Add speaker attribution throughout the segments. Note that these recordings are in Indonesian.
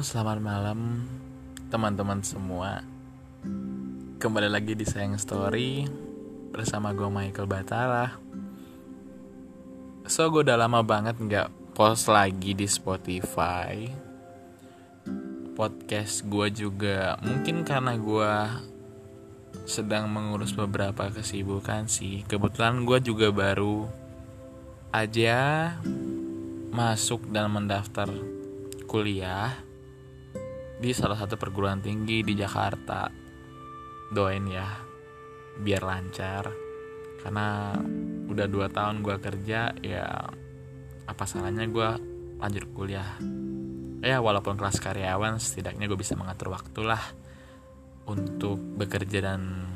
Speaker 1: Selamat malam teman-teman semua. Kembali lagi di Sayang Story bersama gue Michael Batara. So, gue udah lama banget nggak post lagi di Spotify. Podcast gue juga mungkin karena gue sedang mengurus beberapa kesibukan sih. Kebetulan gue juga baru aja masuk dan mendaftar kuliah di salah satu perguruan tinggi di Jakarta. Doain ya, biar lancar. Karena udah dua tahun gue kerja, ya apa salahnya gue lanjut kuliah. Ya walaupun kelas karyawan, setidaknya gue bisa mengatur waktu lah untuk bekerja dan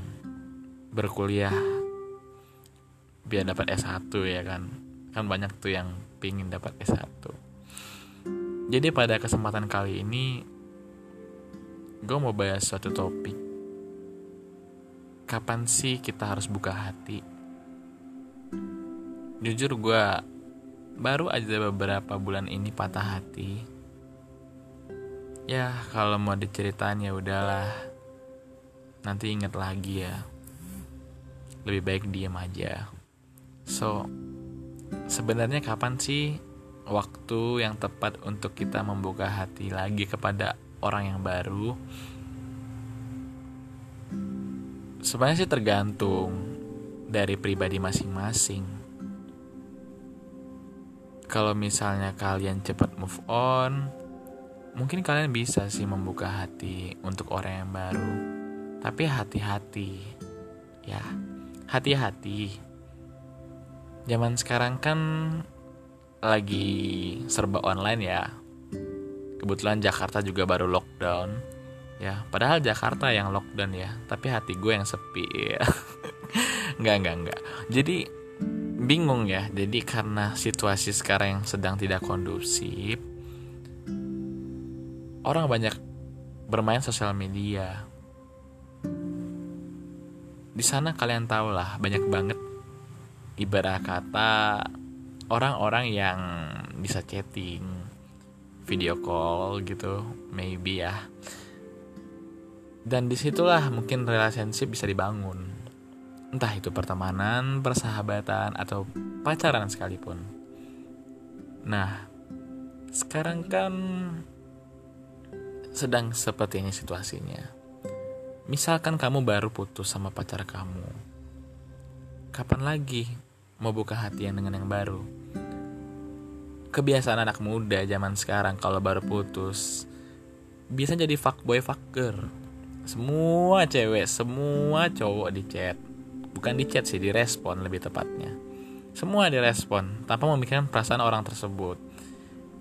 Speaker 1: berkuliah biar dapat S1 ya kan. Kan banyak tuh yang pingin dapat S1. Jadi pada kesempatan kali ini gue mau bahas suatu topik. Kapan sih kita harus buka hati? Jujur gue baru aja beberapa bulan ini patah hati. Ya kalau mau diceritain ya udahlah. Nanti inget lagi ya. Lebih baik diam aja. So, sebenarnya kapan sih waktu yang tepat untuk kita membuka hati lagi kepada orang yang baru? Sebenarnya sih tergantung dari pribadi masing-masing. Kalau misalnya kalian cepat move on, mungkin kalian bisa sih membuka hati untuk orang yang baru. Tapi hati-hati, ya, hati-hati zaman sekarang kan lagi serba online ya. Kebetulan Jakarta juga baru lockdown. Ya, padahal Jakarta yang lockdown ya, tapi hati gue yang sepi ya. nggak, nggak, nggak. Jadi bingung ya. Jadi karena situasi sekarang yang sedang tidak kondusif, orang banyak bermain sosial media. Di sana kalian tahu lah, banyak banget ibarat kata orang-orang yang bisa chatting video call gitu maybe ya. Dan di situlah mungkin relationship bisa dibangun. Entah itu pertemanan persahabatan atau pacaran sekalipun. Nah sekarang kan sedang seperti ini situasinya. Misalkan kamu baru putus sama pacar kamu. Kapan lagi mau buka hati yang dengan yang baru. Kebiasaan anak muda zaman sekarang kalau baru putus bisa jadi fuckboy fucker. Semua cewek, semua cowok di chat. Bukan di chat sih, direspon lebih tepatnya. Semua direspon tanpa memikirkan perasaan orang tersebut.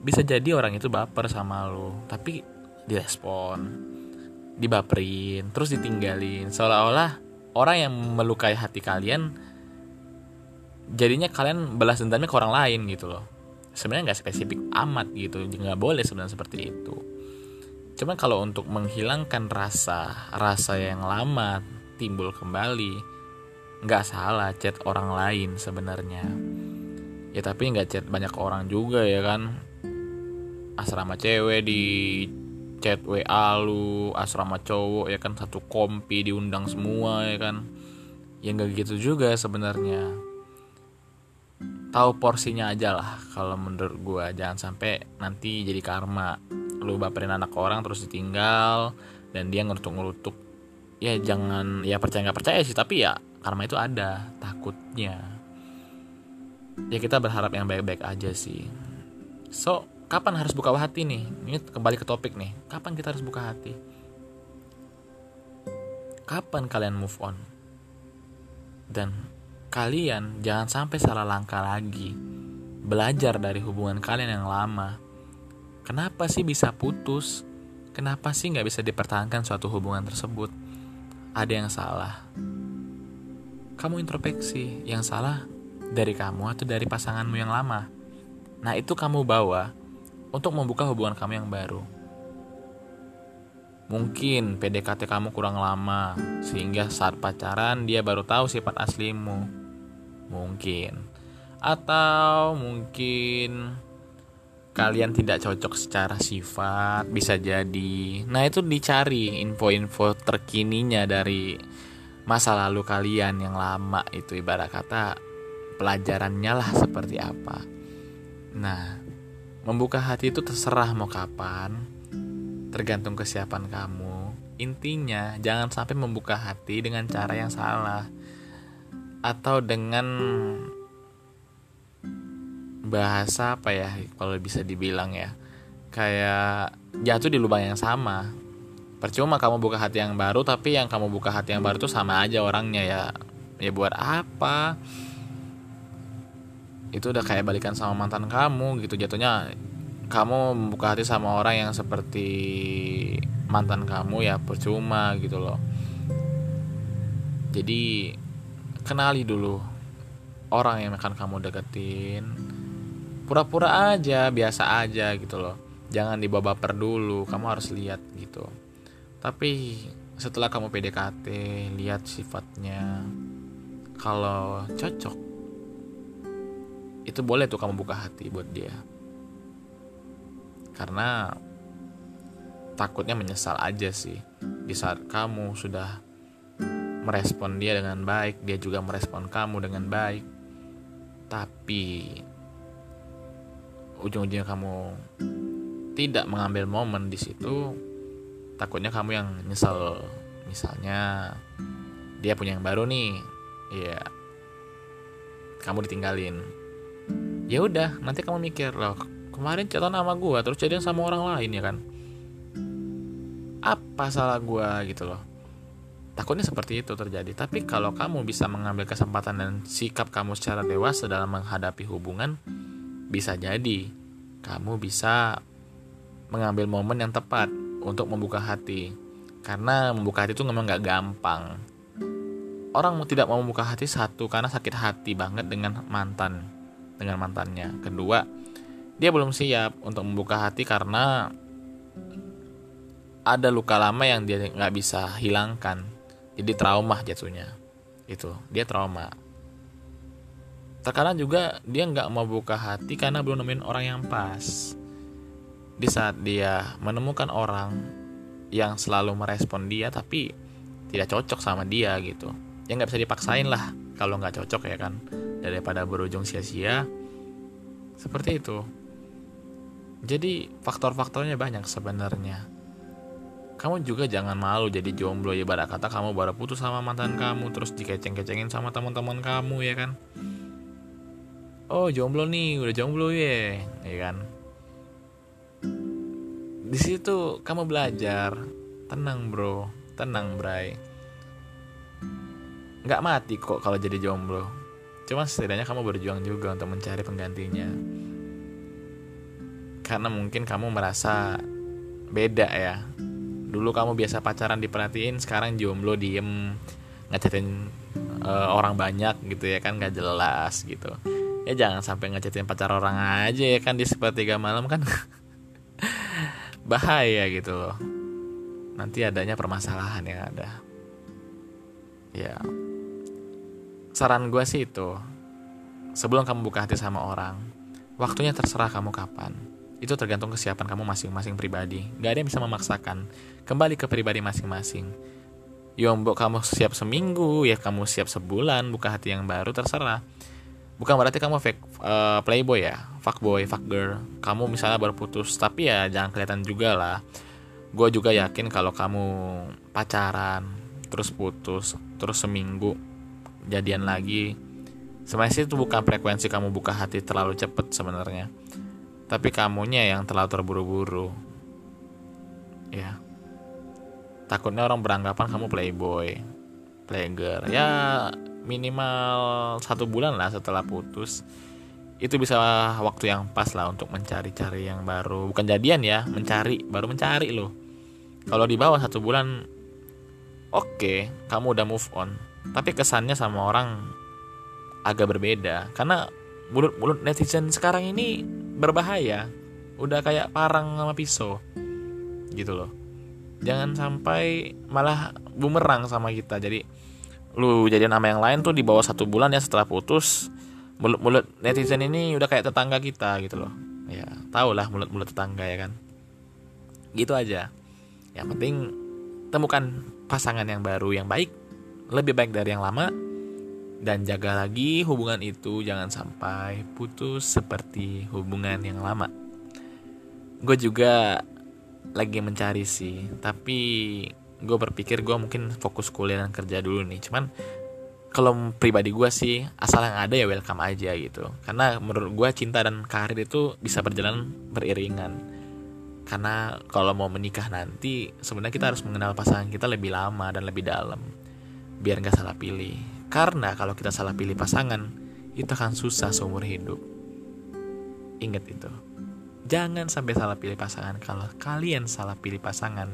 Speaker 1: Bisa jadi orang itu baper sama lo, tapi direspon, dibaperin, terus ditinggalin. Seolah-olah orang yang melukai hati kalian jadinya kalian balas dendamnya ke orang lain gitu loh sebenarnya nggak spesifik amat gitu. Nggak boleh sebenarnya seperti itu. Cuman kalau untuk menghilangkan rasa rasa yang lama timbul kembali nggak salah chat orang lain sebenarnya. Ya tapi nggak chat banyak orang juga ya kan? Asrama cewek di chat WA lu asrama cowok ya kan? Satu kompi diundang semua ya kan? Ya nggak gitu juga sebenarnya tahu porsinya aja lah. Kalau menurut gue jangan sampai nanti jadi karma. Lu baperin anak orang terus ditinggal dan dia ngerutuk-ngerutuk ya jangan ya percaya nggak percaya sih tapi ya karma itu ada takutnya. Ya kita berharap yang baik-baik aja sih. So kapan harus buka hati nih? Ini kembali ke topik nih. Kapan kita harus buka hati? Kapan kalian move on? Dan kalian jangan sampai salah langkah lagi. Belajar dari hubungan kalian yang lama. Kenapa sih bisa putus? Kenapa sih nggak bisa dipertahankan suatu hubungan tersebut? Ada yang salah. Kamu introspeksi, yang salah dari kamu atau dari pasanganmu yang lama. Nah itu kamu bawa untuk membuka hubungan kamu yang baru. Mungkin PDKT kamu kurang lama, sehingga saat pacaran dia baru tahu sifat aslimu mungkin. Atau mungkin kalian tidak cocok secara sifat bisa jadi. Nah itu dicari info-info terkininya dari masa lalu kalian yang lama itu ibarat kata pelajarannya lah seperti apa. Nah membuka hati itu terserah mau kapan tergantung kesiapan kamu. Intinya jangan sampai membuka hati dengan cara yang salah atau dengan bahasa apa ya kalau bisa dibilang ya. Kayak jatuh di lubang yang sama. Percuma kamu buka hati yang baru tapi yang kamu buka hati yang baru tuh sama aja orangnya ya. Ya buat apa? Itu udah kayak balikan sama mantan kamu gitu. Jatuhnya kamu membuka hati sama orang yang seperti mantan kamu ya percuma gitu loh. Jadi kenali dulu orang yang akan kamu deketin. Pura-pura aja biasa aja gitu loh. Jangan dibawa baper dulu kamu harus lihat gitu. Tapi setelah kamu PDKT lihat sifatnya. Kalau cocok itu boleh tuh kamu buka hati buat dia. Karena takutnya menyesal aja sih. Di saat kamu sudah merespon dia dengan baik dia juga merespon kamu dengan baik. Tapi ujung-ujungnya kamu tidak mengambil momen di situ takutnya kamu yang nyesel. Misalnya dia punya yang baru nih ya kamu ditinggalin. Ya udah nanti kamu mikir loh kemarin cerita nama gue terus jadian sama orang lain ya kan? Apa salah gue gitu loh takutnya seperti itu terjadi tapi kalau kamu bisa mengambil kesempatan dan sikap kamu secara dewasa dalam menghadapi hubungan bisa jadi kamu bisa mengambil momen yang tepat untuk membuka hati. Karena membuka hati itu memang gak gampang. Orang tidak mau membuka hati satu karena sakit hati banget dengan mantan, dengan mantannya. Kedua, dia belum siap untuk membuka hati karena ada luka lama yang dia nggak bisa hilangkan. Jadi trauma jatuhnya. Itu, dia trauma. Terkadang juga dia nggak mau buka hati karena belum nemuin orang yang pas. Di saat dia menemukan orang yang selalu merespon dia tapi tidak cocok sama dia gitu. Ya nggak bisa dipaksain lah kalau nggak cocok ya kan. Daripada berujung sia-sia. Seperti itu. Jadi faktor-faktornya banyak sebenarnya kamu juga jangan malu jadi jomblo ya pada kata kamu baru putus sama mantan kamu terus dikeceng-kecengin sama teman-teman kamu ya kan? Oh jomblo nih udah jomblo ya ya kan? Di situ kamu belajar. Tenang bro. Tenang bray. Nggak mati kok kalau jadi jomblo. Cuma setidaknya kamu berjuang juga untuk mencari penggantinya. Karena mungkin kamu merasa beda ya dulu kamu biasa pacaran diperhatiin sekarang jomblo diem ngacetin uh, orang banyak gitu ya kan nggak jelas gitu. Ya jangan sampai ngechatin pacar orang aja ya kan di sepertiga malam kan. Bahaya gitu loh. Nanti adanya permasalahan yang ada. Ya. Saran gue sih itu. Sebelum kamu buka hati sama orang waktunya terserah kamu kapan itu tergantung kesiapan kamu masing-masing pribadi. Gak ada yang bisa memaksakan. Kembali ke pribadi masing-masing. Yombok kamu siap seminggu ya kamu siap sebulan buka hati yang baru terserah. Bukan berarti kamu fake uh, playboy ya fuck boy fuck girl kamu misalnya baru putus tapi ya jangan kelihatan juga lah. Gue juga yakin kalau kamu pacaran terus putus terus seminggu jadian lagi. Sebenarnya itu bukan frekuensi kamu buka hati terlalu cepet sebenarnya tapi kamunya yang terlalu terburu-buru. Ya. Takutnya orang beranggapan kamu playboy playgirl. Ya minimal satu bulan lah setelah putus. Itu bisa waktu yang pas lah untuk mencari-cari yang baru. Bukan jadian ya mencari. Baru mencari loh. Kalau di bawah satu bulan oke okay, kamu udah move on. Tapi kesannya sama orang agak berbeda. Karena mulut-mulut netizen sekarang ini berbahaya udah kayak parang sama pisau gitu loh. Jangan sampai malah bumerang sama kita. Jadi lu jadi nama yang lain tuh di bawah satu bulan ya setelah putus mulut-mulut netizen ini udah kayak tetangga kita gitu loh. Ya tahu lah mulut-mulut tetangga ya kan. Gitu aja. Yang penting temukan pasangan yang baru yang baik lebih baik dari yang lama dan jaga lagi hubungan itu jangan sampai putus seperti hubungan yang lama. Gue juga lagi mencari sih tapi gue berpikir gue mungkin fokus kuliah dan kerja dulu nih. Cuman kalau pribadi gue sih asal yang ada ya welcome aja gitu. Karena menurut gue cinta dan karir itu bisa berjalan beriringan. Karena kalau mau menikah nanti sebenarnya kita harus mengenal pasangan kita lebih lama dan lebih dalam. Biar nggak salah pilih karena kalau kita salah pilih pasangan itu akan susah seumur hidup. Ingat itu. Jangan sampai salah pilih pasangan. Kalau kalian salah pilih pasangan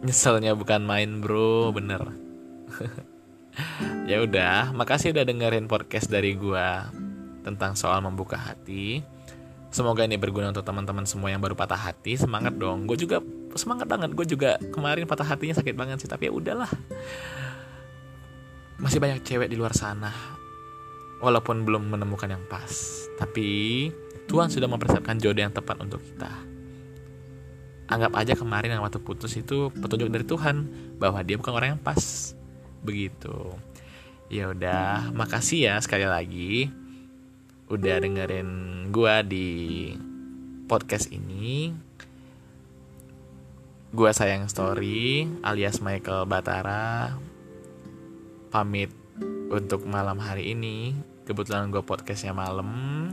Speaker 1: nyeselnya bukan main bro. Bener. Ya udah makasih udah dengerin podcast dari gua tentang soal membuka hati. Semoga ini berguna untuk teman-teman semua yang baru patah hati. Semangat dong. Gue juga semangat banget. Gue juga kemarin patah hatinya sakit banget sih tapi ya udahlah masih banyak cewek di luar sana. Walaupun belum menemukan yang pas tapi Tuhan sudah mempersiapkan jodoh yang tepat untuk kita. Anggap aja kemarin yang waktu putus itu petunjuk dari Tuhan bahwa dia bukan orang yang pas. Begitu. Ya udah makasih ya sekali lagi udah dengerin gua di podcast ini. Gua sayang story alias Michael Batara pamit untuk malam hari ini. Kebetulan gue podcastnya malam.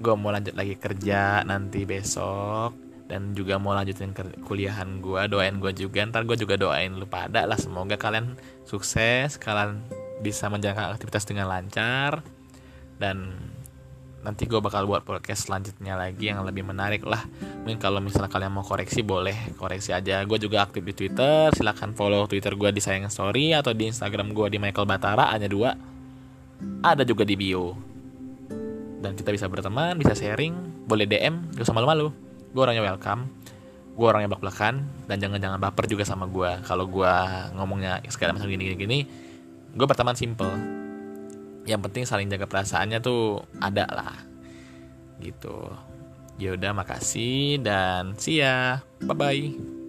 Speaker 1: Gue mau lanjut lagi kerja nanti besok. Dan juga mau lanjutin kuliahan gue doain gue juga. Ntar gue juga doain lu pada lah. Semoga kalian sukses kalian bisa menjalankan aktivitas dengan lancar. Dan nanti gue bakal buat podcast selanjutnya lagi yang lebih menarik lah. Mungkin kalau misalnya kalian mau koreksi boleh koreksi aja. Gue juga aktif di twitter silahkan follow twitter gue di sayang story atau di instagram gue di michael batara hanya dua. Ada juga di bio. Dan kita bisa berteman bisa sharing boleh dm gak usah malu-malu. Gue orangnya welcome. Gue orangnya belak belakan dan jangan jangan baper juga sama gue kalau gue ngomongnya segala macam gini gini gini gue berteman simple yang penting saling jaga perasaannya tuh ada lah. Gitu. Yaudah makasih dan see ya. Bye bye